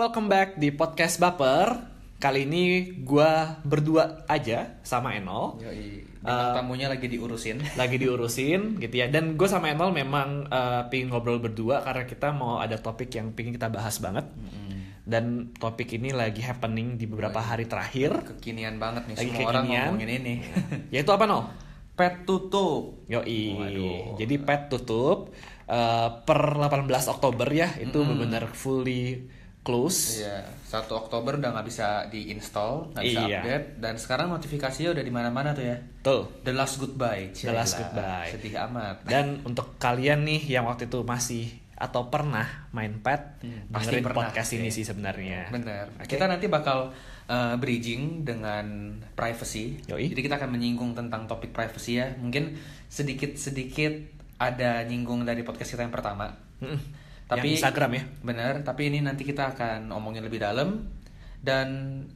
welcome back di podcast Baper. Kali ini gua berdua aja sama Enol. Yoi. Bintang tamunya lagi diurusin. Lagi diurusin gitu ya. Dan gue sama Enol memang eh, pingin ngobrol berdua karena kita mau ada topik yang pingin kita bahas banget. Dan topik ini lagi happening di beberapa hari terakhir. Kekinian banget nih Lagi semua orang kekinian. ngomongin ini. Yaitu apa Nol? Pet tutup. Yoi. Waduh. Jadi pet tutup eh, per 18 Oktober ya. Itu benar-benar fully close. Iya, 1 Oktober udah nggak bisa diinstal, nggak bisa Iya. update dan sekarang notifikasinya udah di mana-mana tuh ya. Tuh. The Last Goodbye. The Last. Goodbye. Sedih amat. Dan untuk kalian nih yang waktu itu masih atau pernah main pet, Hmm, pasti pernah podcast ini sih. sih sebenarnya. Bener. Oke. Kita nanti bakal uh, bridging dengan privacy. Yoi. Jadi kita akan menyinggung tentang topik privacy ya. Mungkin sedikit-sedikit ada nyinggung dari podcast kita yang pertama. Mm-mm. Tapi Yang Instagram ya. Bener. Tapi ini nanti kita akan omongin lebih dalam. Dan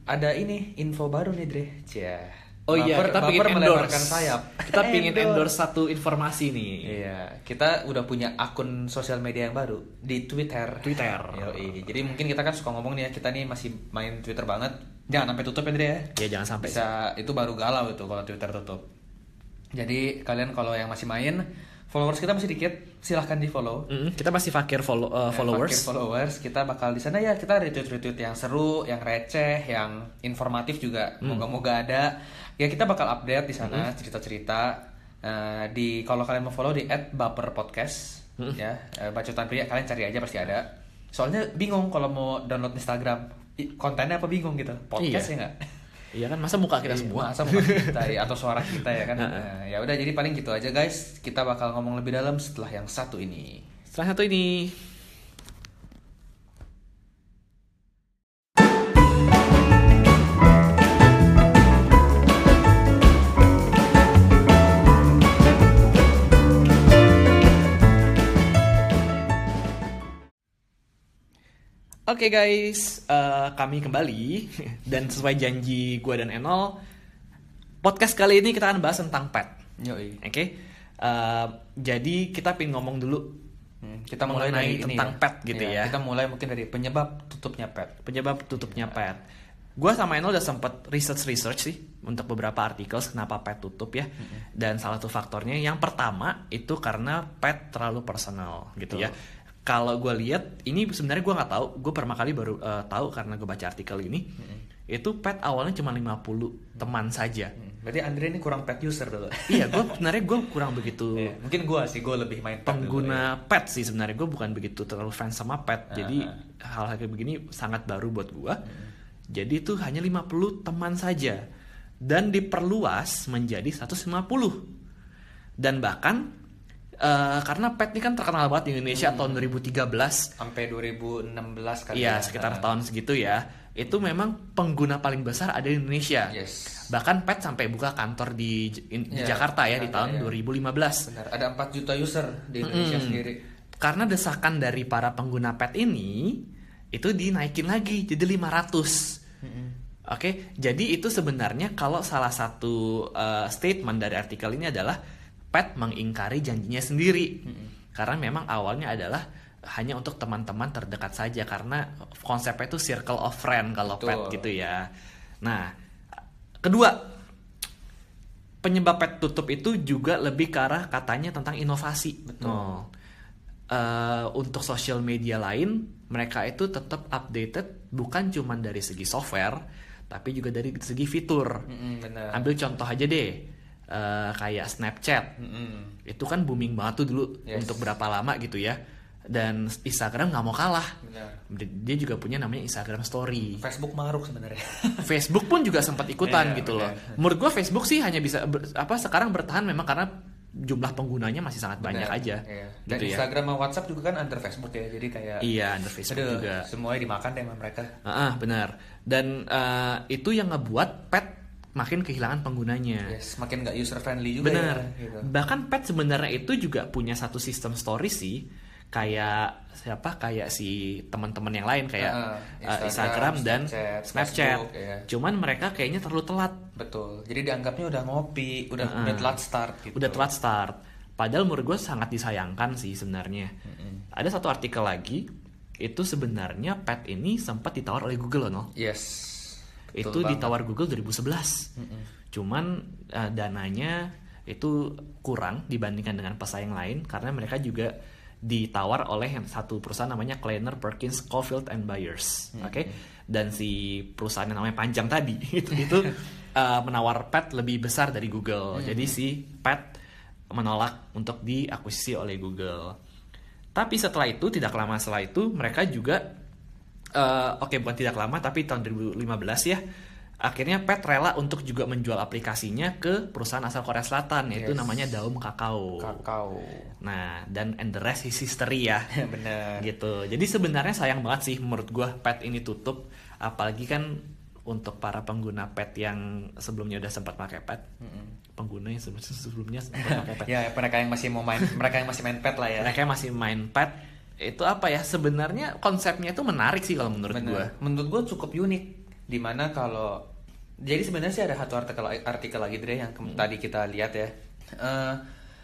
ada ini info baru nih Dre. Cia. Oh iya, kita melebarkan endorse. sayap. Kita pengen endorse satu informasi nih. Iya, kita udah punya akun sosial media yang baru di Twitter. Twitter. Yoi. Jadi mungkin kita kan suka ngomong nih ya, kita nih masih main Twitter banget. Jangan sampai tutup ya, Dre ya. Ya jangan sampai. Bisa itu baru galau itu kalau Twitter tutup. Jadi kalian kalau yang masih main, followers kita masih dikit, silahkan di follow. Mm, kita masih fakir follow, uh, followers. followers kita bakal di sana ya kita retweet retweet yang seru, yang receh, yang informatif juga. Mm. Moga-moga ada. Ya kita bakal update di sana cerita-cerita. Eh, di kalau kalian mau follow di @baperpodcast ya eh, bacotan pria kalian cari aja pasti ada. Soalnya bingung kalau mau download Instagram kontennya apa bingung gitu podcast Iya. ya nggak? Iya kan? Masa muka kita Iya, semua. masa bukan kita ya, atau suara kita ya kan? Nah, ya udah jadi paling gitu aja guys. Kita bakal ngomong lebih dalam setelah yang satu ini. Setelah satu ini. Oke guys, eh, kami kembali dan sesuai janji gue dan Enol, podcast kali ini kita akan bahas tentang pet. Oke, eh, jadi kita pengen ngomong dulu Hmm, kita mulai dari ini tentang ya. pet gitu Iya, ya. Kita mulai mungkin dari penyebab tutupnya pet. penyebab tutupnya pet. Gue sama Enol udah sempet research-research sih untuk beberapa artikel kenapa pet tutup ya. Dan salah satu faktornya yang pertama itu karena pet terlalu personal gitu ya. Kalau gue lihat ini sebenarnya gue nggak tahu, gue pertama kali baru eh, tahu karena gue baca artikel ini. Itu pet awalnya cuma 50 teman saja. Hmm, Berarti Andre ini kurang pet user dulu. iya, gue sebenarnya gue kurang begitu Iya, Mungkin gua sih, gua lebih main pet dulu, ya. pengguna pet sih sebenarnya. Gue bukan begitu terlalu fans sama pet. Jadi hal-hal kayak begini sangat baru buat gue jadi itu hanya 50 teman saja. Dan diperluas menjadi 150 dan bahkan eh, karena pet ini kan terkenal banget di Indonesia tahun 2013 Sampai 2016 kali Iya ya. sekitar Ah, tahun segitu ya itu memang pengguna paling besar ada di Indonesia Yes. bahkan pet sampai buka kantor di, in- di Iya, Jakarta ya di tahun iya. 2015 Benar, ada 4 juta user di Indonesia Mm-mm. sendiri. Karena desakan dari para pengguna pet ini itu dinaikin lagi jadi 500. Oke, jadi itu sebenarnya kalau salah satu uh, statement dari artikel ini adalah pet mengingkari janjinya sendiri. Karena memang awalnya adalah hanya untuk teman-teman terdekat saja karena konsepnya itu circle of friend kalau Betul. pet gitu ya. Nah, kedua penyebab pet tutup itu juga lebih ke arah katanya tentang inovasi. Betul. Oh. Eh, untuk social media lain, mereka itu tetap updated bukan cuma dari segi software, tapi juga dari segi fitur. Mm-mm, benar. Ambil contoh aja deh, eh, kayak Snapchat. Mm-mm. Itu kan booming banget tuh dulu Yes. untuk berapa lama gitu ya. Dan Instagram nggak mau kalah. Benar. Dia juga punya namanya Instagram Story. Facebook maruk sebenarnya. Facebook pun juga sempat ikutan Iya, gitu loh. benar. Menurut gua Facebook sih hanya bisa ber- apa sekarang bertahan memang karena jumlah penggunanya masih sangat banyak aja. iya. Dan Gitu ya. Instagram sama WhatsApp juga kan under Facebook ya. Jadi kayak Iya, under Facebook aduh, juga. Semuanya dimakan deh sama mereka. Ah, ah, benar. Dan eh, itu yang ngebuat pet makin kehilangan penggunanya. Yes, makin nggak user friendly juga Benar. ya. Gitu. Bahkan pet sebenarnya itu juga punya satu sistem story sih. Kayak siapa? Kayak si teman-teman yang lain kayak eh, Instagram, Instagram, dan Snapchat, Snapchat. Facebook, ya. Cuman mereka kayaknya terlalu telat. Betul. Jadi dianggapnya udah ngopi, udah Ah, udah telat start gitu. Udah telat start. Padahal menurut gue sangat disayangkan sih sebenarnya. Ada satu artikel lagi itu sebenarnya pet ini sempat ditawar oleh Google loh no? Yes. Itu banget. ditawar Google 2011 cuman eh, dananya itu kurang dibandingkan dengan pesaing lain karena mereka juga ditawar oleh yang satu perusahaan namanya Kleiner Perkins Caulfield and Byers oke? Dan si perusahaan yang namanya panjang tadi itu itu eh, menawar pet lebih besar dari Google. Jadi si pet menolak untuk diakuisisi oleh Google. Tapi setelah itu tidak lama setelah itu mereka juga eh, oke bukan tidak lama tapi tahun 2015 ya akhirnya Pet rela untuk juga menjual aplikasinya ke perusahaan asal Korea Selatan yaitu Yes. namanya Daum Kakao. Kakao. Nah, dan and the rest is history ya. Bener. gitu. Jadi sebenarnya sayang banget sih menurut gua Pet ini tutup apalagi kan untuk para pengguna Pet yang sebelumnya udah sempat pakai Pet. Pengguna yang sebelum- sebelumnya sempat pakai Pet. Ya, mereka yang masih mau main, mereka yang masih main pet lah ya. Mereka masih main Pet itu apa ya sebenarnya konsepnya itu menarik sih kalau menurut gua. Menurut gue cukup unik. Di mana kalau jadi sebenarnya sih ada satu artikel artikel lagi Dre yang ke- tadi kita lihat ya. Eh,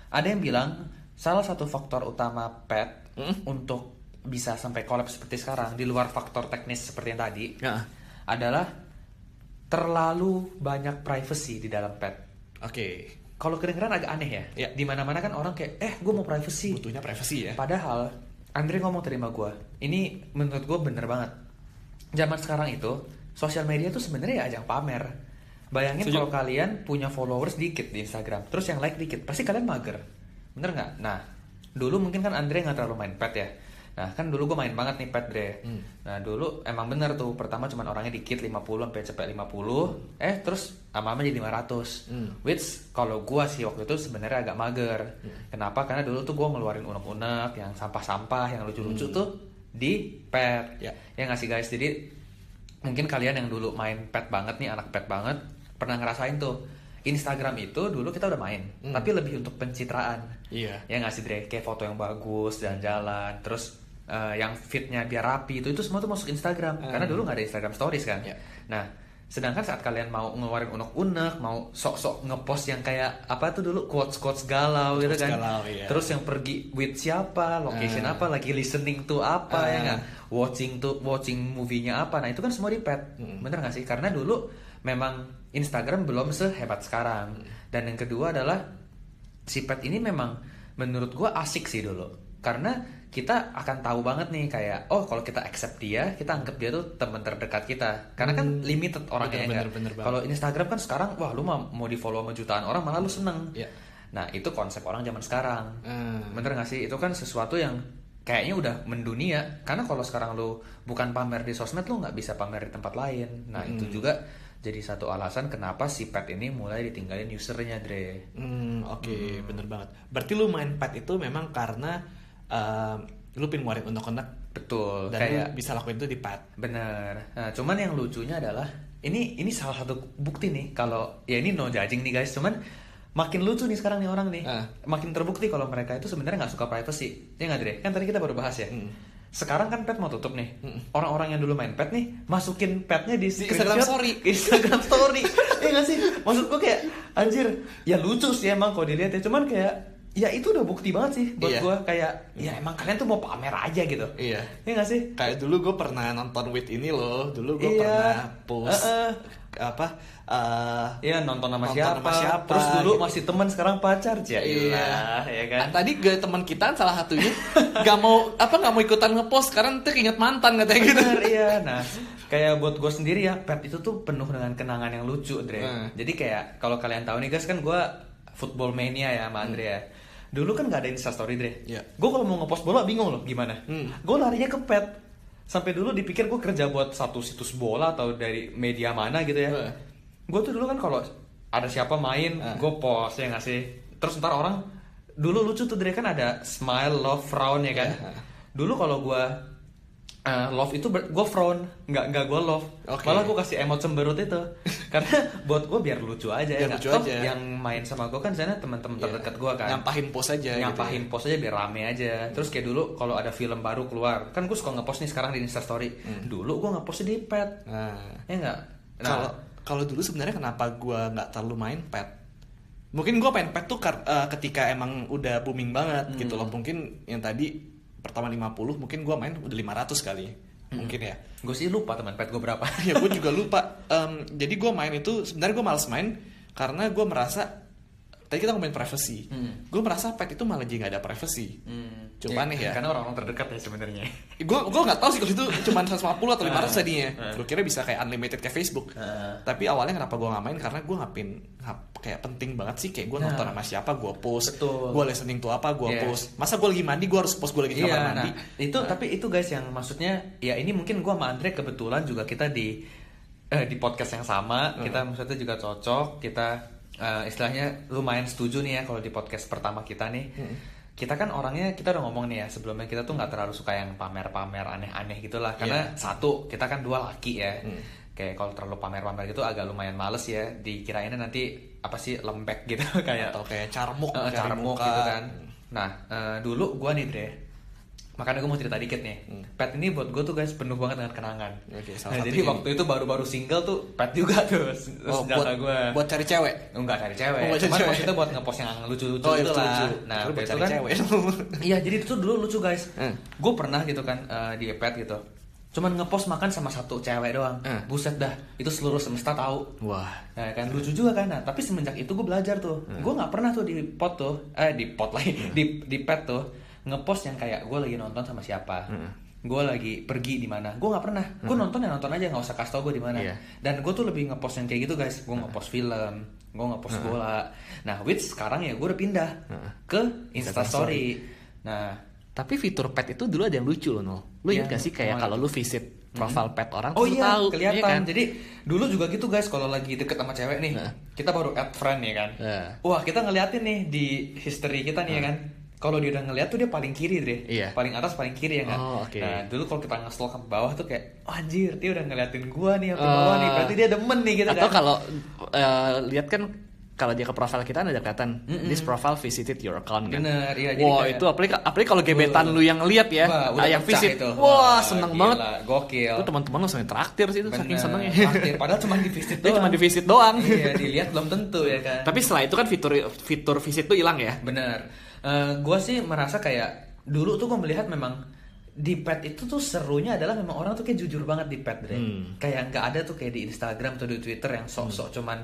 ada yang bilang salah satu faktor utama pet Hmm. untuk bisa sampai collab seperti sekarang di luar faktor teknis seperti yang tadi Ya. adalah terlalu banyak privacy di dalam pet. Oke. Kalau kedengeran agak aneh ya. Ya. Di mana-mana kan orang kayak eh gue mau privacy. Butuhnya privasi ya. Padahal Andre ngomong terima gue, ini menurut gue bener banget. Zaman sekarang itu sosial media tuh sebenarnya ya ajang pamer. Bayangin kalau kalian punya followers dikit di Instagram, terus yang like dikit, pasti kalian mager, bener nggak? Nah, dulu mungkin kan Andre nggak terlalu main pet ya. Nah kan dulu gue main banget nih pet Dre. Hmm. Nah dulu emang bener tuh pertama cuman orangnya dikit 50 sampai cepet 50 Eh terus lama-lama jadi 500 Hmm. Which kalau gua sih waktu itu sebenarnya agak mager. Hmm. Kenapa? Karena dulu tuh gua ngeluarin unek-unek yang sampah-sampah, yang lucu-lucu tuh di pet. Ya. Ya nggak sih guys. Jadi mungkin kalian yang dulu main pet banget nih, anak pet banget, pernah ngerasain tuh. Instagram itu dulu kita udah main, Hmm. tapi lebih untuk pencitraan. Iya. Ya nggak sih Dre, kayak foto yang bagus, jalan-jalan, terus eh, yang fitnya biar rapi itu itu semua tuh masuk Instagram. Hmm. Karena dulu nggak ada Instagram Stories kan. Ya. Nah, sedangkan saat kalian mau ngeluarin unek-unek, mau sok-sok ngepost yang kayak apa tuh dulu quotes-quotes galau gitu Quotes kan. galau, iya. Terus yang pergi with siapa, location Ah. apa, lagi listening to apa ya Ah. nggak? Watching tuh watching movie-nya apa. Nah, itu kan semua di pet. Mm. Bener nggak sih? Karena dulu memang Instagram belum sehebat sekarang. Dan yang kedua adalah si pet ini memang menurut gua asik sih dulu karena kita akan tahu banget nih kayak oh kalau kita accept dia kita anggap dia tuh teman terdekat kita karena kan Hmm. limited orangnya ya banget. kalau Instagram kan sekarang wah lu mau mau di follow sama jutaan orang malah lu seneng Iya. nah itu konsep orang zaman sekarang Hmm. bener gak sih itu kan sesuatu yang kayaknya udah mendunia karena kalau sekarang lu bukan pamer di sosmed lu nggak bisa pamer di tempat lain nah itu juga jadi satu alasan kenapa si pet ini mulai ditinggalin usernya Dre Hmm, oke, bener banget. Berarti lu main pet itu memang karena eh, lu pengen ngeluarin unek-unek betul dan kayak lu bisa lakuin itu di pet. Bener. Nah, cuman yang lucunya adalah ini ini salah satu bukti nih kalau ya ini no judging nih guys. Cuman makin lucu nih sekarang nih orang nih. Ah. Makin terbukti kalau mereka itu sebenarnya nggak suka privacy. Ya nggak Dre? Kan tadi kita baru bahas ya. Hmm. Sekarang kan pet mau tutup nih. Mm. Orang-orang yang dulu main pet nih masukin petnya di, Instagram screenshot story. Instagram story. Iya nggak sih? Maksud gue kayak anjir, ya lucu sih emang kalau dilihat ya. Cuman kayak ya itu udah bukti banget sih buat Iya. gue kayak ya emang kalian tuh mau pamer aja gitu. Iya. Iya nggak sih? Kayak dulu gue pernah nonton with ini loh. Dulu gue Iya. pernah post Eh-eh. apa? eh, Iya nonton sama Nonton siapa. sama siapa, Terus dulu gitu. masih teman sekarang pacar ya. Iya. ya kan. Ah, Tadi gue teman kita salah satunya gak mau apa nggak mau ikutan ngepost sekarang tuh inget mantan katanya gitu. Iya. Nah, kayak buat gue sendiri ya, pet itu tuh penuh dengan kenangan yang lucu, Dre. Hmm. Jadi kayak kalau kalian tahu nih guys kan gue football mania ya sama Andre ya. Dulu kan nggak ada instastory Dre. Hmm. Iya. Gue kalau mau ngepost bola bingung loh gimana. Hmm. Gue larinya ke pet. Sampai dulu dipikir gue kerja buat satu situs bola atau dari media mana gitu ya. Eh. Gue tuh dulu kan kalau ada siapa main, Ah. gue post ya nggak sih. Terus ntar orang dulu lucu tuh Dre kan ada smile, love, frown ya kan. Iya. Dulu kalau gue eh, love itu gue frown, nggak nggak gue love. Oke. Malah gue kasih emot cemberut itu. Karena buat gue biar lucu aja ya. Biar nggak? lucu Toh, aja. Yang main sama gue kan sana teman-teman Iya. terdekat gue kan. Nyampahin post aja gitu Nyampahin ya. post aja biar rame aja. Terus kayak dulu kalau ada film baru keluar, kan gue suka ngepost nih sekarang di Instastory. Hmm. Dulu gue ngepostnya di pet. Nah, Ya enggak? kalau kalau dulu sebenarnya kenapa gue nggak terlalu main pet? Mungkin gue main pet tuh eh, ketika emang udah booming banget gitu Hmm. loh. Mungkin yang tadi pertama 50 mungkin gue main udah 500 kali mungkin ya. Gue sih lupa teman pet gue berapa. Ya gue juga lupa. Em, jadi gue main itu sebenarnya gue males main karena gue merasa tadi kita ngomongin privacy. Hmm. gue merasa pet itu malah jadi nggak ada privacy. Hmm, Cukup aneh ya. karena orang-orang terdekat ya sebenarnya. Gue gue nggak tahu sih kalau itu cuma 150 atau 500 Ah. tadinya gue kira bisa kayak unlimited kayak Facebook. Ah. tapi awalnya kenapa gue nggak main? Karena gue ngapin ngap- kayak penting banget sih. Kayak gue Nah. nonton sama siapa gue post. Gue listening to apa gue Yes. post. Masa gue lagi mandi gue harus post gue lagi di kamar Iya, mandi? nah, itu tapi itu guys yang maksudnya ya ini mungkin gua sama Andre kebetulan juga kita di eh, di podcast yang sama, Hmm. kita maksudnya juga cocok, kita eh, istilahnya lumayan setuju nih ya kalau di podcast pertama kita nih. Hmm. Kita kan orangnya kita udah ngomong nih ya sebelumnya kita tuh nggak terlalu suka yang pamer-pamer aneh-aneh gitulah karena satu kita kan dua laki ya. Hmm. Kayak kalau terlalu pamer-pamer gitu agak lumayan males ya dikirainnya nanti apa sih lembek gitu kayak atau kayak carmuk dari carmuk muka. gitu kan. Nah, eh, dulu gua nih Dre. Makanya gue mau cerita dikit nih. Pet ini buat gue tuh guys penuh banget dengan kenangan. Hmm. Oke, Nah, jadi ini. waktu itu baru-baru single tuh pet juga tuh oh, buat, gue. buat cari cewek Enggak cari cewek. Oh, Cuman cewek. maksudnya buat ngepost yang lucu-lucu Oh, iya, gitu lah. lucu-lucu. Nah, Lu waktu buat itu cari kan cewek. Iya, jadi itu dulu lucu guys. Hmm. Gue pernah gitu kan eh, di pet gitu. Cuman ngepost makan sama satu cewek doang. Hmm. Buset dah, itu seluruh semesta tahu. wah Nah kan lucu juga kan, nah, tapi semenjak itu gue belajar tuh, gue nggak pernah tuh di pot tuh, eh di pot lagi, di di pet tuh ngepost yang kayak gue lagi nonton sama siapa, gue lagi pergi di mana, gue nggak pernah, gue nonton ya nonton aja nggak usah kasih tau gue di mana, Iya. dan gue tuh lebih ngepost yang kayak gitu guys, gue ngepost film, gue ngepost bola, nah which sekarang ya gue udah pindah ke Instastory, nah tapi fitur pet itu dulu ada yang lucu loh Nol. lu Iya, ingat gak sih kayak kalau lu visit profile pet orang Oh iya, tahu kelihatan. iya kan? Jadi dulu juga gitu guys, kalau lagi deket sama cewek nih, Nah. kita baru add friend ya kan. Nah. Wah, kita ngeliatin nih di history kita nih ya kan. Kalau dia udah ngeliat tuh dia paling kiri deh. Iya. Paling atas paling kiri ya kan. Oh, oke. Nah, dulu kalau kita nge-stalk ke bawah tuh kayak, oh, anjir, dia udah ngeliatin gua nih sampai Eh, bawah nih. Berarti dia demen nih gitu atau kan. kalau eh, lihat kan kalau dia ke profile kita ada kelihatan this profile visited your account kan. Bener, iya, Wah kayak- itu apalagi apalagi kalau gebetan lu yang lihat ya, Wah, ah, yang visit, itu. wah seneng gila, banget. Gokil. Itu teman-teman langsung traktir sih itu saking Bener, senengnya. traktir. Padahal cuma di visit doang. cuma di visit doang. iya, dilihat belum tentu ya kan. Tapi setelah itu kan fitur fitur visit tuh hilang ya. Bener. Gue sih merasa kayak dulu tuh gue melihat memang di pet itu tuh serunya adalah memang orang tuh kayak jujur banget di pet Dre. Hmm. Kayak nggak ada tuh kayak di Instagram atau di Twitter yang sok-sok cuman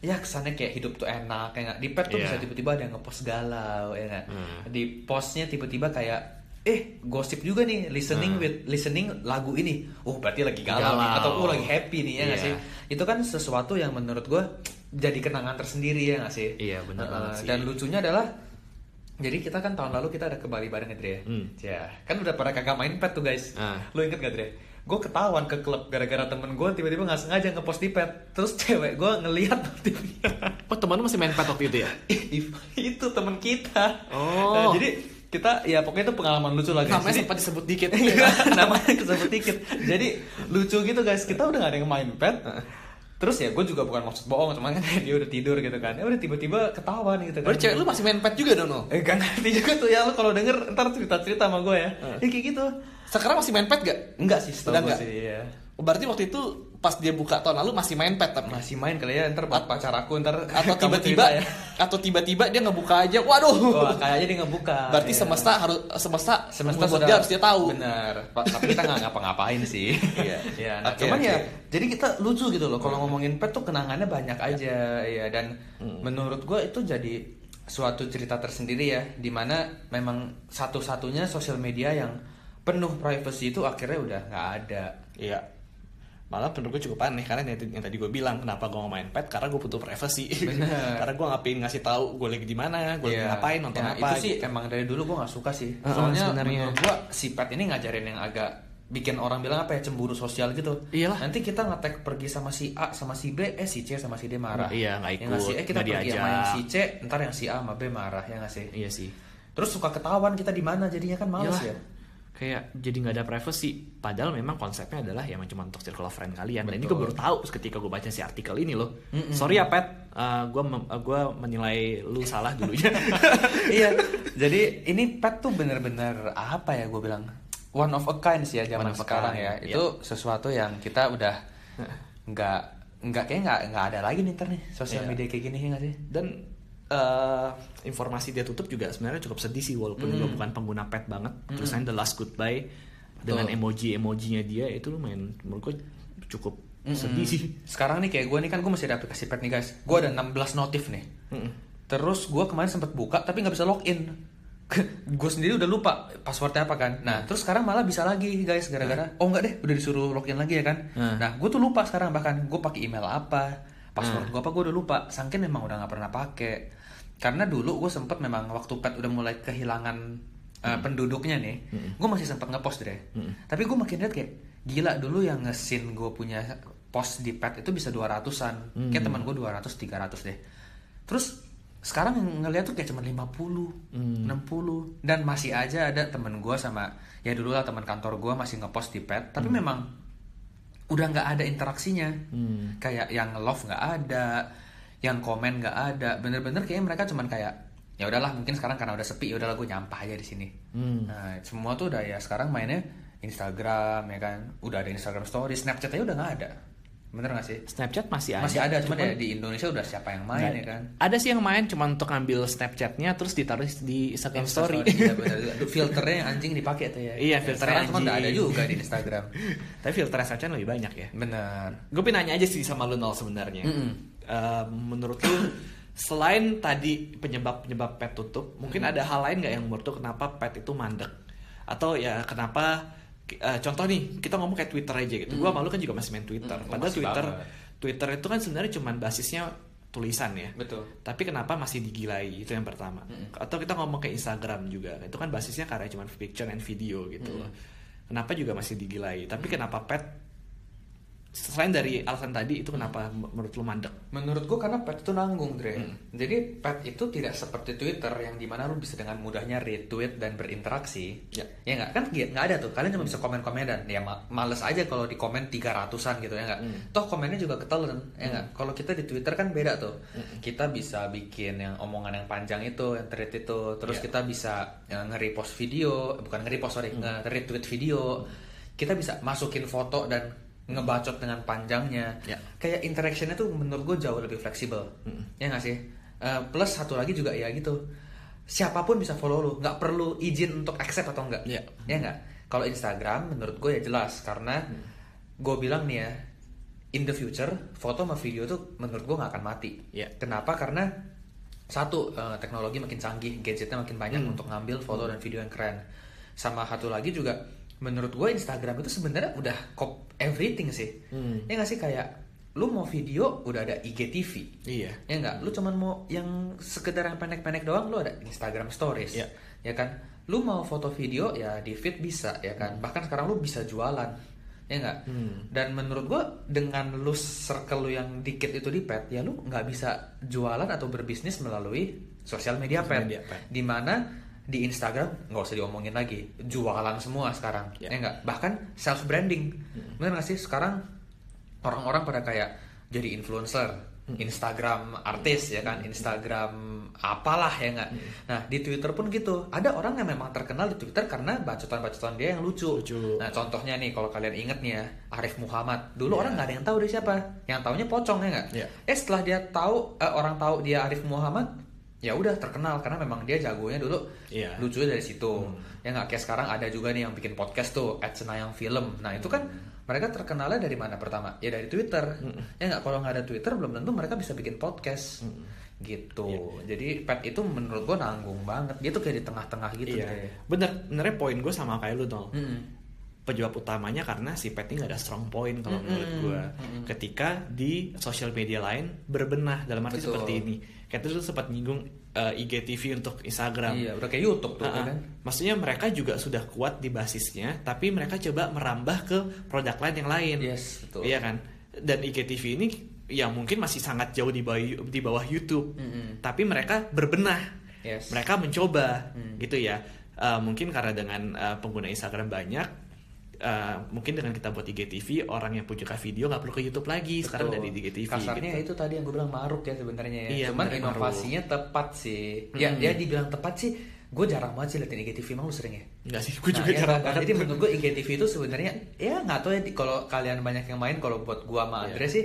ya kesannya kayak hidup tuh enak kayak nggak di pet tuh Iya. bisa tiba-tiba ada yang ngepost galau ya nggak? Hmm. Di postnya tiba-tiba kayak eh gosip juga nih listening with listening lagu ini oh berarti lagi galau, nih Hmm. Galau. atau oh lagi happy nih ya nggak Iya. sih itu kan sesuatu yang menurut gue jadi kenangan tersendiri ya nggak sih Iya, bener Heeh, banget sih. dan lucunya adalah jadi kita kan tahun lalu kita ada ke Bali bareng ya Dre ya? Hmm. Ya, kan udah pada kagak main pet tuh guys. Ah. Lo inget gak Dre? Gue ketahuan ke klub gara-gara temen gue tiba-tiba nggak sengaja ngepost di pet. Terus cewek gue ngeliat notifnya. Oh teman lu masih main pet waktu itu ya? itu temen kita. Oh. Nah, jadi kita ya pokoknya itu pengalaman lucu lah guys. Namanya sempat disebut dikit. Namanya kesebut dikit. Jadi lucu gitu guys. Kita udah gak ada yang main pet. Terus ya gue juga bukan maksud bohong, cuman kan dia udah tidur gitu kan. Ya udah tiba-tiba ketahuan gitu kan. Berarti cewek lu masih main pet juga dong, Nol? Eh gak ngerti juga tuh ya lu kalau denger ntar cerita-cerita sama gue ya. Ya kayak gitu. Sekarang masih main pet gak? Enggak sih, Udah gue enggak? sih ya. Berarti waktu itu pas dia buka tahun lalu masih main pet tapi Masih main kali ya ntar buat pacar aku ntar atau tiba-tiba ya. atau tiba-tiba dia ngebuka aja. Waduh. Wah, kayaknya dia ngebuka. Berarti ya. semesta harus semesta semesta sudah dia harus dia tahu. Benar. Tapi kita nggak ngapa-ngapain sih. Iya. ya, nah, Oke, cuman oke. ya jadi kita lucu gitu loh kalau ngomongin pet tuh kenangannya banyak aja ya dan Hmm. menurut gue itu jadi suatu cerita tersendiri ya di mana memang satu-satunya sosial media yang penuh privacy itu akhirnya udah nggak ada. Iya. Malah menurut gue cukup aneh karena yang, yang tadi gue bilang kenapa gue nggak main pet karena gue butuh privacy. Karena gue ngapain ngasih tahu gue lagi di mana, gue lagi Iya. ngapain, nonton Ya, apa. Itu sih gitu. emang dari dulu gue nggak suka sih. Heeh, Soalnya sebenarnya. gue si pet ini ngajarin yang agak bikin orang bilang apa ya cemburu sosial gitu. Iyalah. Nanti kita ngetek pergi sama si A sama si B, eh si C sama si D marah. Iya, nggak Ya ikut, sih? Eh kita pergi sama diajak. yang si C, ntar yang si A sama B marah ya nggak sih? Iya sih. Terus suka ketahuan kita di mana jadinya kan males Iyalah. ya. Kayak jadi nggak ada privacy. Padahal memang konsepnya adalah ya cuma untuk circle of friend kalian. Dan ini gue Betul. baru tahu ketika gue baca si artikel ini loh. Sorry ya Pet, gue gua menilai lu salah dulunya. iya. Jadi ini pet tuh bener-bener apa ya gue bilang one of a kind sih ya zaman sekarang kind, ya. iya. Itu sesuatu yang kita udah nggak nggak kayak nggak nggak ada lagi nih ntar nih sosial Iya. media kayak gini ya nggak sih? Dan eh, informasi dia tutup juga sebenarnya cukup sedih sih walaupun gue bukan pengguna pet banget. Tulisannya the last goodbye dengan Betul. emoji emojinya dia itu lumayan menurut gue cukup sedih sih. Sekarang nih kayak gue nih kan gue masih ada aplikasi pet nih guys. Gue ada 16 notif nih. Mm-mm. Terus gue kemarin sempet buka tapi nggak bisa login. gue sendiri udah lupa passwordnya apa kan. Nah terus sekarang malah bisa lagi guys gara-gara oh nggak deh udah disuruh login lagi ya kan. Hmm. Nah gue tuh lupa sekarang bahkan gue pakai email apa password gue apa gue udah lupa. Sangkin memang udah nggak pernah pakai. Karena dulu gue sempet memang waktu pet udah mulai kehilangan uh, penduduknya nih, gue masih sempat ngepost deh. Tapi gue makin lihat kayak gila dulu yang ngesin gue punya post di pet itu bisa 200-an. Kayak teman gue 200 300 deh. Terus sekarang yang ngeliat tuh kayak cuma 50, 60 dan masih aja ada temen gue sama ya dulu lah teman kantor gue masih ngepost di pet, tapi memang udah nggak ada interaksinya. Kayak yang love nggak ada, yang komen nggak ada. Bener-bener kayaknya mereka cuman kayak ya udahlah mungkin sekarang karena udah sepi ya udahlah gue nyampah aja di sini. Hmm. Nah, semua tuh udah ya sekarang mainnya Instagram ya kan. Udah ada Instagram Story, Snapchat aja udah nggak ada. Bener gak sih? Snapchat masih ada. Masih ada, cuman ya di Indonesia udah siapa yang main Nggak- ya kan? Ada sih yang main cuma untuk ngambil Snapchatnya terus ditaruh di Instagram Insta Story. Iya benar. Aduh, Filternya yang anjing dipakai tuh ya. Iya, Ya, filternya sekarang cuma nggak ada anjing. juga di Instagram. Tapi filter Snapchat lebih banyak ya. Bener. Gue pengen nanya aja sih sama lu nol sebenarnya. Mm-mm. Eh, menurut lu selain tadi penyebab penyebab pet tutup, mungkin ada hal lain nggak yang menurut lu kenapa pet itu mandek? Atau ya kenapa? Eh, contoh nih kita ngomong kayak Twitter aja gitu. Gua malu kan juga masih main Twitter. Mm, Padahal Twitter banget. Twitter itu kan sebenarnya cuma basisnya tulisan ya. Betul. Tapi kenapa masih digilai? Itu yang pertama. Atau kita ngomong ke Instagram juga. Itu kan basisnya karya cuma picture and video gitu loh. Kenapa juga masih digilai? Tapi kenapa pet selain dari alasan tadi itu kenapa menurut lu mandek? Menurut gua karena pet itu nanggung, Dre. Jadi pet itu tidak seperti Twitter yang di mana lu bisa dengan mudahnya retweet dan berinteraksi. Ya. Ya nggak kan nggak ada tuh. Kalian cuma bisa komen-komen dan ya ma- males aja kalau di komen 300-an gitu ya nggak. Toh komennya juga ketelan ya nggak. Kalau kita di Twitter kan beda tuh. Kita bisa bikin yang omongan yang panjang itu, yang thread itu. Terus Ya. kita bisa ya, nge-repost video, bukan nge-repost sorry, nge-retweet video. Kita bisa masukin foto dan ngebacot dengan panjangnya. Ya. kayak interactionnya tuh menurut gue jauh lebih fleksibel. Ya nggak sih? Eh, plus satu lagi juga ya gitu. Siapa pun bisa follow lu nggak perlu izin untuk accept atau enggak Ya. ya nggak? Kalau Instagram menurut gue ya jelas karena gue bilang nih ya in the future foto sama video tuh menurut gue nggak akan mati. Ya. kenapa? Karena satu eh, teknologi makin canggih gadgetnya makin banyak untuk ngambil foto dan video yang keren. Sama satu lagi juga menurut gue Instagram itu sebenarnya udah cop everything sih. Hmm. ya nggak sih? Kayak lu mau video udah ada IGTV Iya. ya nggak? Lu cuman mau yang sekedar yang pendek-pendek doang lu ada Instagram Stories. Iya. ya kan? Lu mau foto video ya di feed bisa ya kan? Bahkan sekarang lu bisa jualan. Ya nggak? Hmm. dan menurut gua dengan lu circle lu yang dikit itu di pet ya lu nggak bisa jualan atau berbisnis melalui sosial media Sosial pet. media pet. di mana di Instagram nggak usah diomongin lagi. Jualan semua sekarang Ya. ya nggak? Bahkan self branding. Bener nggak sih? Sekarang orang-orang pada kayak jadi influencer Instagram artis ya kan? Instagram apalah ya nggak? Nah di Twitter pun gitu. Ada orang yang memang terkenal di Twitter karena bacotan-bacotan dia yang lucu, Lucu. nah contohnya nih kalau kalian inget nih ya Arif Muhammad. Dulu Ya. orang nggak ada yang tahu dia siapa. Yang taunya pocong ya nggak? Ya. eh setelah dia tahu eh, orang tahu dia Arif Muhammad ya udah terkenal karena memang dia jagonya dulu Iya. lucu dari situ ya nggak kayak sekarang ada juga nih yang bikin podcast tuh at Senayang Film nah itu kan mereka terkenalnya dari mana pertama ya dari Twitter ya nggak kalau nggak ada Twitter belum tentu mereka bisa bikin podcast gitu jadi pet itu menurut gua nanggung banget dia tuh kayak di tengah-tengah gitu Iya. deh. Bener, benernya poin gue sama kayak lu nol. Mm-mm. Penyebab utamanya karena si pet ini gak ada strong point kalau Mm-mm. menurut gue. Ketika di sosial media lain berbenah dalam arti Betul. seperti ini. Kayak itu tuh sempat nyinggung eh, IGTV untuk Instagram. iya udah kayak YouTube tuh ya ah. kan Maksudnya mereka juga sudah kuat di basisnya, tapi mereka coba merambah ke produk lain yang lain. Yes, betul. Iya kan? Dan IGTV ini ya mungkin masih sangat jauh di bawah di bawah YouTube. Mm-mm. Tapi mereka berbenah. Yes. Mereka mencoba Hmm. gitu ya. Eh, mungkin karena dengan eh, pengguna Instagram banyak eh, mungkin dengan kita buat IGTV orang yang punya video nggak perlu ke YouTube lagi sekarang Betul. dari IGTV Kasarnya gitu. itu tadi yang gue bilang maruk ya sebenarnya ya. Iya, Cuman inovasinya tepat sih. Ya Mm. dia dibilang tepat sih. Gue jarang banget sih liatin IGTV emang lu sering ya? Enggak sih, gue Nah, juga iya jarang kan? banget. Jadi menurut gue IGTV itu sebenarnya ya nggak tahu ya kalau kalian banyak yang main kalau buat gua sama Iya. Andre sih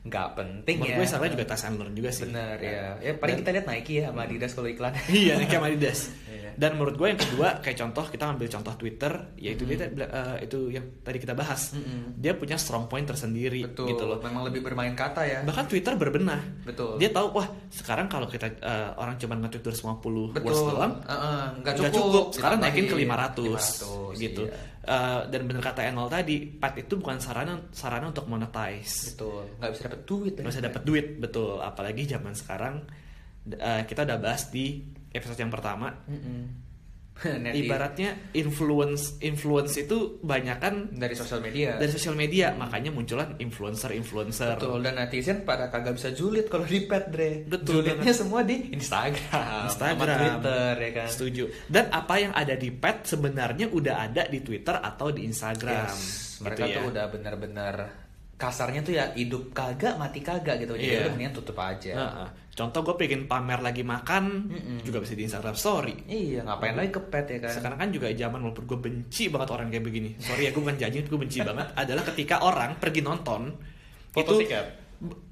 nggak penting Menurut ya. gue Instagram juga test and learn juga sih. Bener ya. Ya paling kita lihat Nike ya sama Adidas kalau iklan. iya Nike sama Adidas Iya. dan menurut gue yang kedua kayak contoh kita ambil contoh Twitter yaitu dia eh, itu yang tadi kita bahas Mm-mm. dia punya strong point tersendiri Betul. gitu loh Memang lebih bermain kata ya. bahkan Twitter berbenah Betul. dia tahu wah sekarang kalau kita eh, orang cuma nge-tweet 250 Betul. words doang nggak nggak cukup. cukup, sekarang naikin ke Ditambahin 500, 500, gitu iya. Eh, dan bener kata Enol tadi pet itu bukan sarana sarana untuk monetize Betul. Nggak bisa dapet duit. nggak bisa dapat duit betul apalagi zaman sekarang eh, kita udah bahas di episode yang pertama Mm-mm. Neti- ibaratnya influence influence itu banyak kan dari sosial media. dari sosial media makanya munculan influencer influencer Betul dan netizen pada kagak bisa julid kalau di pet Dre. Betul Julidnya semua di Instagram, Instagram sama Twitter ya kan. setuju dan apa yang ada di pet sebenarnya udah ada di Twitter atau di Instagram Yes, Gitu mereka ya. tuh udah benar-benar kasarnya tuh ya hidup kagak mati kagak gitu. Jadi Iya. udah mendingan tutup aja. Heeh. Contoh gue pengen pamer lagi makan Mm-mm. juga bisa di Instagram Story. Iya, ngapain lagi ke pet ya kan? Sekarang kan juga zaman walaupun gue benci banget orang kayak begini. Sorry ya gue bukan janji, gue benci banget. Adalah ketika orang pergi nonton Foto itu tiket.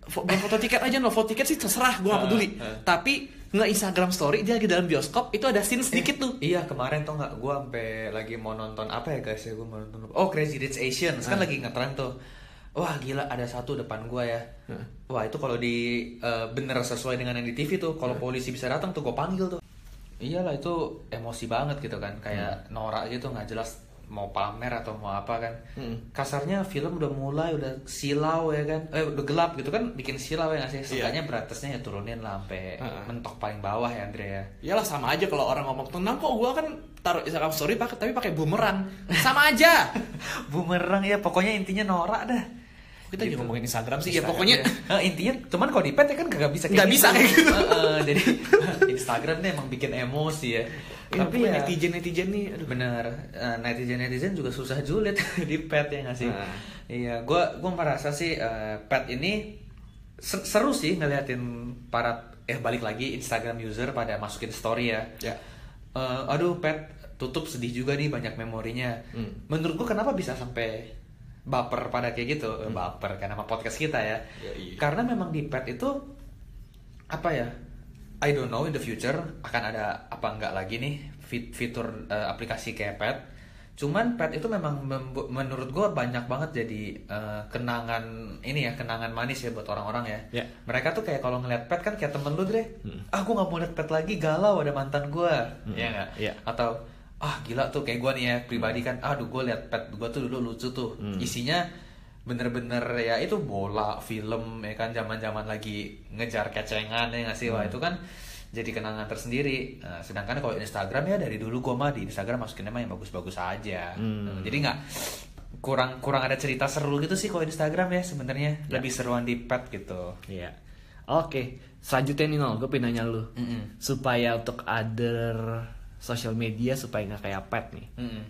Fo- bukan foto tiket aja no foto tiket sih terserah gue gak peduli. ah. Tapi nge Instagram Story dia lagi dalam bioskop itu ada scene sedikit tuh. Iya kemarin tuh nggak gue sampai lagi mau nonton apa ya guys ya gue mau nonton oh Crazy Rich Asians kan Ah. lagi ngetren tuh wah gila ada satu depan gue ya Ah. wah itu kalau di eh, bener sesuai dengan yang di TV tuh kalau Ah. polisi bisa datang tuh gue panggil tuh iyalah itu emosi banget gitu kan kayak Hmm. norak gitu nggak jelas mau pamer atau mau apa kan Hmm. kasarnya film udah mulai udah silau ya kan eh udah gelap gitu kan bikin silau ya nggak sih Iya. seenggaknya beratesnya ya turunin lah sampai Ah. mentok paling bawah ya Andre ya Iyalah sama aja kalau orang ngomong tenang kok gue kan taruh Instagram Story pakai tapi pakai bumerang sama aja. bumerang ya pokoknya intinya norak dah Kita juga ngomongin Instagram sih ya Instagram pokoknya. ya. Eh, intinya cuman kalau di pet ya kan kagak bisa Nggak bisa kayak gitu. Heeh, jadi Instagram nih emang bikin emosi ya Tapi tapi ya netizen netizen nih, aduh. bener netizen netizen juga susah julid di pet ya nggak sih Nah. iya gua gua merasa sih eh, pet ini se- seru sih ngeliatin para eh balik lagi Instagram user pada masukin story ya Ya. Eh, aduh pet tutup sedih juga nih banyak memorinya Hmm. menurut gua kenapa bisa sampai baper pada kayak gitu Eh, baper kan nama podcast kita ya Ya, iya. karena memang di pet itu apa ya I don't know in the future akan ada apa enggak lagi nih fit fitur eh, aplikasi kayak pet cuman pet itu memang menurut gua banyak banget jadi eh, kenangan ini ya kenangan manis ya buat orang-orang ya Ya. mereka tuh kayak kalau ngeliat pet kan kayak temen lu deh Hmm. ah nggak mau liat pet lagi galau ada mantan gua Hmm. ya nggak Iya. atau ah gila tuh kayak gua nih ya pribadi kan aduh gue liat pet gua tuh dulu lucu tuh Hmm. isinya bener-bener ya itu bola film ya kan zaman-zaman lagi ngejar kecengan ya nggak sih wah Hmm. itu kan jadi kenangan tersendiri Nah, sedangkan kalau Instagram ya dari dulu gua mah di Instagram masukin emang yang bagus-bagus aja Hmm. Jadi nggak kurang kurang ada cerita seru gitu sih kalau Instagram ya sebenarnya Ya. lebih seruan di pet gitu Iya. Oke, selanjutnya nih Nol, gue pengen nanya lu. Mm-mm. Supaya untuk other social media supaya nggak kayak pet nih. Mm-mm.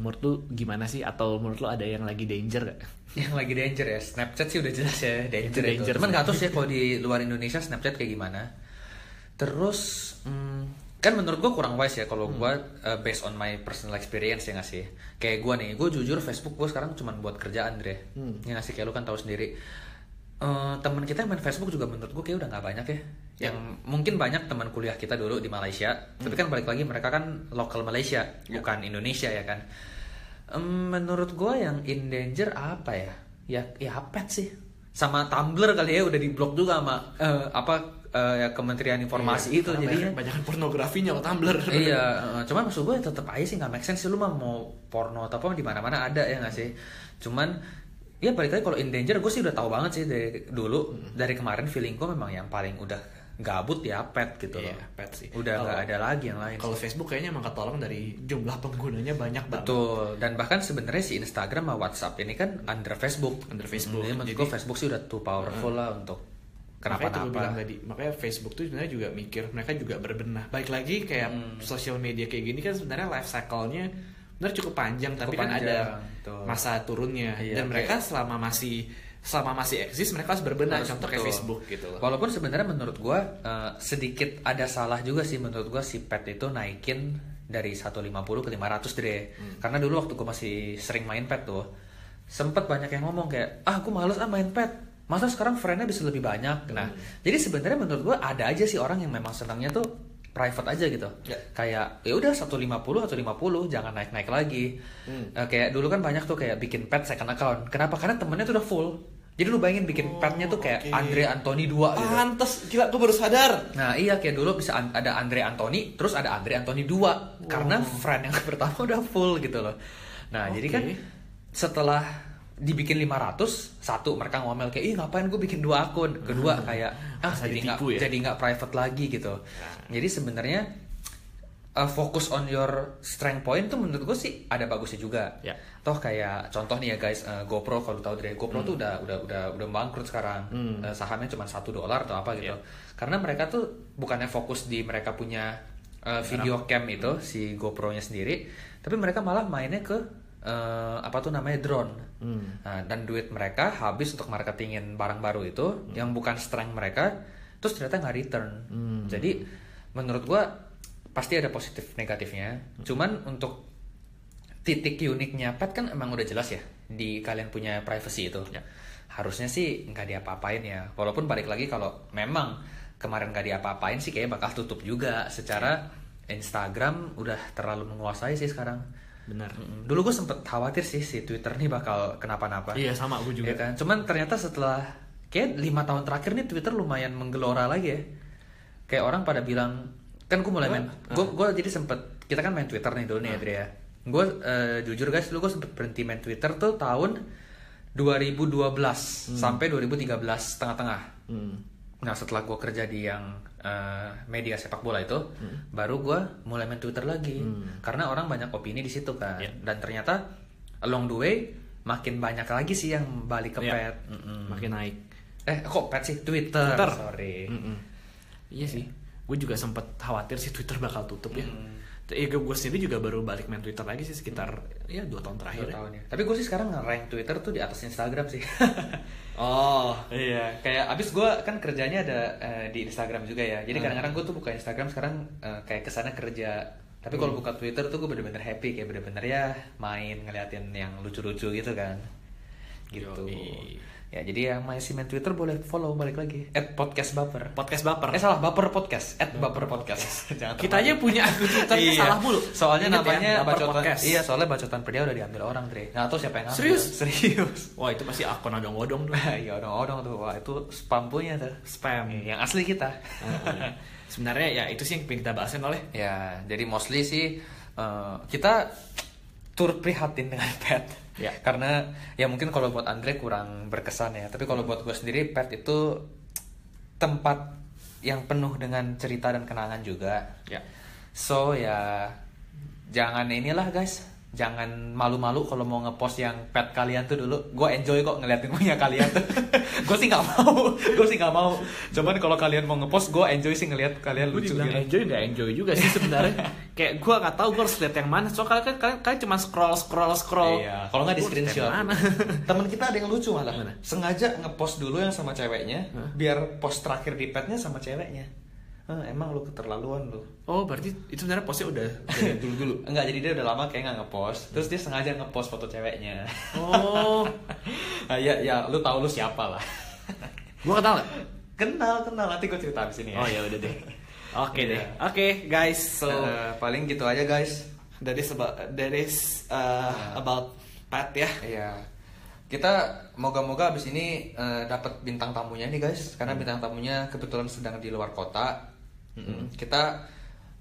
Menurut lu gimana sih? Atau menurut lu ada yang lagi danger gak? yang lagi danger ya? Snapchat sih udah jelas ya danger Itu. itu, danger. Cuman nggak tahu sih kalau di luar Indonesia Snapchat kayak gimana. Terus hmm, kan menurut gua kurang wise ya kalau gua uh, based on my personal experience ya nggak sih? Kayak gua nih gua jujur Facebook gua sekarang cuma buat kerjaan Dre. Hmm. ya nggak sih? Kayak lu kan tahu sendiri Eh, teman kita yang main Facebook juga menurut gue kayak udah nggak banyak ya. Yang mungkin banyak teman kuliah kita dulu di Malaysia, tapi kan balik lagi mereka kan lokal Malaysia, bukan Indonesia ya kan. Em, menurut gue yang in danger apa ya? Ya ya pet sih. Sama Tumblr kali ya udah diblok juga sama eh, apa eh, ya Kementerian Informasi itu Karena jadinya. banyak, pornografinya kok Tumblr. iya, eh, cuman maksud gue tetap aja sih nggak make sense sih lu mah mau porno atau apa di mana-mana ada ya nggak sih. Cuman ya balik lagi kalau in danger gue sih udah tahu banget sih dari dulu dari kemarin feeling gue memang yang paling udah gabut ya pet gitu Iya, loh. pet sih. Udah nggak ada lagi yang lain. Kalau. Facebook kayaknya emang ketolong dari jumlah penggunanya banyak banget. Betul. Dan bahkan sebenarnya si Instagram sama WhatsApp ini kan under Facebook. Under Facebook. Jadi menurut Jadi- gue Facebook sih udah too powerful lah untuk Makanya kenapa-napa. tadi, makanya Facebook tuh sebenarnya juga mikir, mereka juga berbenah. Baik lagi kayak Hmm. sosial media kayak gini kan sebenarnya life cycle-nya benar cukup panjang, tapi kan panjang, ada betul. masa turunnya. Iya, Dan mereka selama masih selama masih eksis mereka harus berbenah. Harus Contoh kayak betul. Facebook gitu loh. Walaupun sebenarnya menurut gua eh, sedikit ada salah juga sih menurut gua si pet itu naikin dari 150 ke 500 deh. Hmm. Karena dulu waktu gua masih sering main pet tuh, sempet banyak yang ngomong kayak, "Ah, aku males ah main pet." masa sekarang friendnya bisa lebih banyak nah jadi sebenarnya menurut gue ada aja sih orang yang memang senangnya tuh private aja gitu. Ya. kayak ya udah 150 atau 50 jangan naik naik lagi Eh, kayak dulu kan banyak tuh kayak bikin pet second account. Kenapa? Karena temennya tuh udah full. Jadi lu bayangin bikin petnya tuh kayak oke. Andre Anthony 2 gitu. Pantes, gila gue baru sadar. Nah iya kayak dulu bisa an- ada Andre Anthony, terus ada Andre Anthony 2 Karena friend yang pertama udah full gitu loh. Nah jadi Oke. kan setelah dibikin 500 Satu mereka ngomel kayak, ih ngapain gue bikin dua akun Kedua kayak, ah Masa jadi nggak ya? jadi nggak private lagi gitu Jadi sebenarnya uh, fokus on your strength point tuh menurut gue sih ada bagusnya juga Ya. Toh kayak contoh nih ya guys, uh, GoPro kalau tahu dari GoPro tuh udah udah udah udah bangkrut sekarang. Uh, sahamnya cuma satu dolar atau apa gitu. Karena mereka tuh bukannya fokus di mereka punya uh, video cam itu si GoPro-nya sendiri, tapi mereka malah mainnya ke uh, apa tuh namanya drone. Nah, dan duit mereka habis untuk marketingin barang baru itu yang bukan strength mereka, terus ternyata nggak return. Jadi menurut gua pasti ada positif negatifnya. Cuman untuk titik uniknya pet kan emang udah jelas ya di kalian punya privacy itu. Ya. harusnya sih nggak diapa-apain ya. Walaupun balik lagi kalau memang kemarin nggak diapa-apain sih kayak bakal tutup juga. Secara Instagram udah terlalu menguasai sih sekarang Benar. Mm-mm. dulu gue sempet khawatir sih si Twitter nih bakal kenapa-napa Iya sama gue juga. Ya kan? Cuman ternyata setelah kayak lima tahun terakhir nih Twitter lumayan menggelora lagi ya. Kayak orang pada bilang kan gue mulai main, gue gue jadi sempet kita kan main Twitter nih dulu nih Adria. Gue eh, jujur guys dulu gue sempet berhenti main Twitter tuh tahun 2012 sampai 2013 tengah-tengah. Hmm. Nah setelah gue kerja di yang eh, media sepak bola itu, baru gue mulai main Twitter lagi. Karena orang banyak opini di situ kan. Ya. Dan ternyata along the way makin banyak lagi sih yang balik ke Ya. pet. Mm-mm. Makin naik. Eh kok pet sih Twitter? Twitter. Sorry. Mm-mm. Iya sih. Gue juga sempet khawatir sih Twitter bakal tutup ya. Ya gue sendiri juga baru balik main Twitter lagi sih sekitar ya dua tahun Dua terakhir. ya. tahun ya. Tapi gue sih sekarang nge-rank Twitter tuh di atas Instagram sih. Oh. Iya, kayak abis gue kan kerjanya ada eh, di Instagram juga ya. Jadi kadang-kadang gue tuh buka Instagram sekarang eh, kayak ke sana kerja. Tapi kalau Hmm. buka Twitter tuh gue bener-bener happy kayak bener-bener ya main ngeliatin yang lucu-lucu gitu kan. Gitu. Yoi. Ya jadi yang masih main Twitter boleh follow balik lagi. At podcast baper. Podcast baper. Eh salah baper podcast. At baper podcast. Jangan Kita aja punya akun Twitter Iya. salah mulu. Soalnya Ingat ya, namanya Baper bacotan. Podcast. Iya, soalnya bacotan pria udah diambil orang, Dre. Nggak tahu siapa yang ngambil. Serius? Serius. Wah itu pasti akun odong-odong tuh. Iya, odong-odong tuh. Wah, itu spam punya tuh. Spam. Yang asli kita. Sebenarnya ya itu sih yang pengen kita bahasin oleh. ya, jadi mostly sih eh, kita turut prihatin dengan pet. Ya. Karena ya mungkin kalau buat Andre kurang berkesan ya. Tapi kalau buat gue sendiri pet itu tempat yang penuh dengan cerita dan kenangan juga. Ya. So ya jangan inilah guys, jangan malu-malu kalau mau ngepost yang pet kalian tuh dulu. Gue enjoy kok ngeliatin punya kalian tuh. gue sih nggak mau, gue sih nggak mau. Cuman kalau kalian mau ngepost, gue enjoy sih ngeliat kalian lucu gitu. enjoy nggak enjoy juga sih sebenarnya. Kayak gue nggak tahu gue harus lihat yang mana. Soalnya kalian kan kalian, kalian cuma scroll scroll scroll. Iya, kalau nggak di screenshot. Temen kita ada yang lucu malah. Mana? Sengaja ngepost dulu yang sama ceweknya, biar post terakhir di petnya sama ceweknya. Eh, emang lu keterlaluan lu. Oh berarti itu sebenarnya postnya udah dari dulu dulu. Enggak, jadi dia udah lama kayak nggak ngepost. Terus dia sengaja ngepost foto ceweknya. Oh, nah, ya, ya, lu tahu lu siapa lah. gue kenal nggak? kenal, kenal. Nanti gue cerita abis ini ya. Oh ya udah deh. Oke deh. Iya. Oke guys, so Eh, paling gitu aja guys. that is about that is uh, about Pat ya. Iya. Kita moga-moga abis ini eh, dapat bintang tamunya nih guys, karena bintang tamunya kebetulan sedang di luar kota. Kita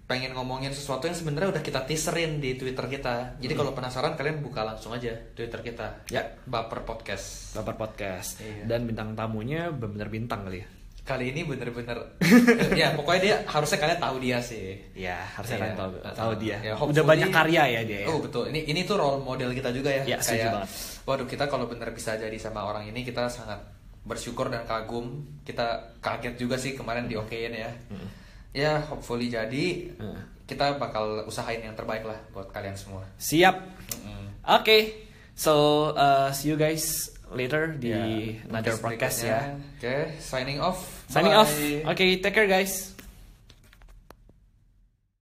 pengen ngomongin sesuatu yang sebenarnya udah kita teaserin di Twitter kita. Jadi kalau penasaran kalian buka langsung aja Twitter kita. Ya. Baper Podcast. Baper podcast Iya. dan bintang tamunya benar-benar bintang kali ya. Kali ini bener-bener ya pokoknya dia harusnya kalian tahu dia sih. Ya harusnya Iya. kalian tahu tahu dia. Ya, Udah banyak karya ya dia. ya. Oh betul. Ini ini tuh role model kita juga ya. Ya, Kayak, banget. waduh kita kalau bener bisa jadi sama orang ini kita sangat bersyukur dan kagum. Kita kaget juga sih kemarin di okein ya. Ya hopefully jadi. Hmm. Kita bakal usahain yang terbaik lah buat kalian semua. Siap. Mm-mm. Oke. So uh, see you guys later di Ya, another podcast ya. Oke, signing off. Signing Bye. off. Oke, take care guys.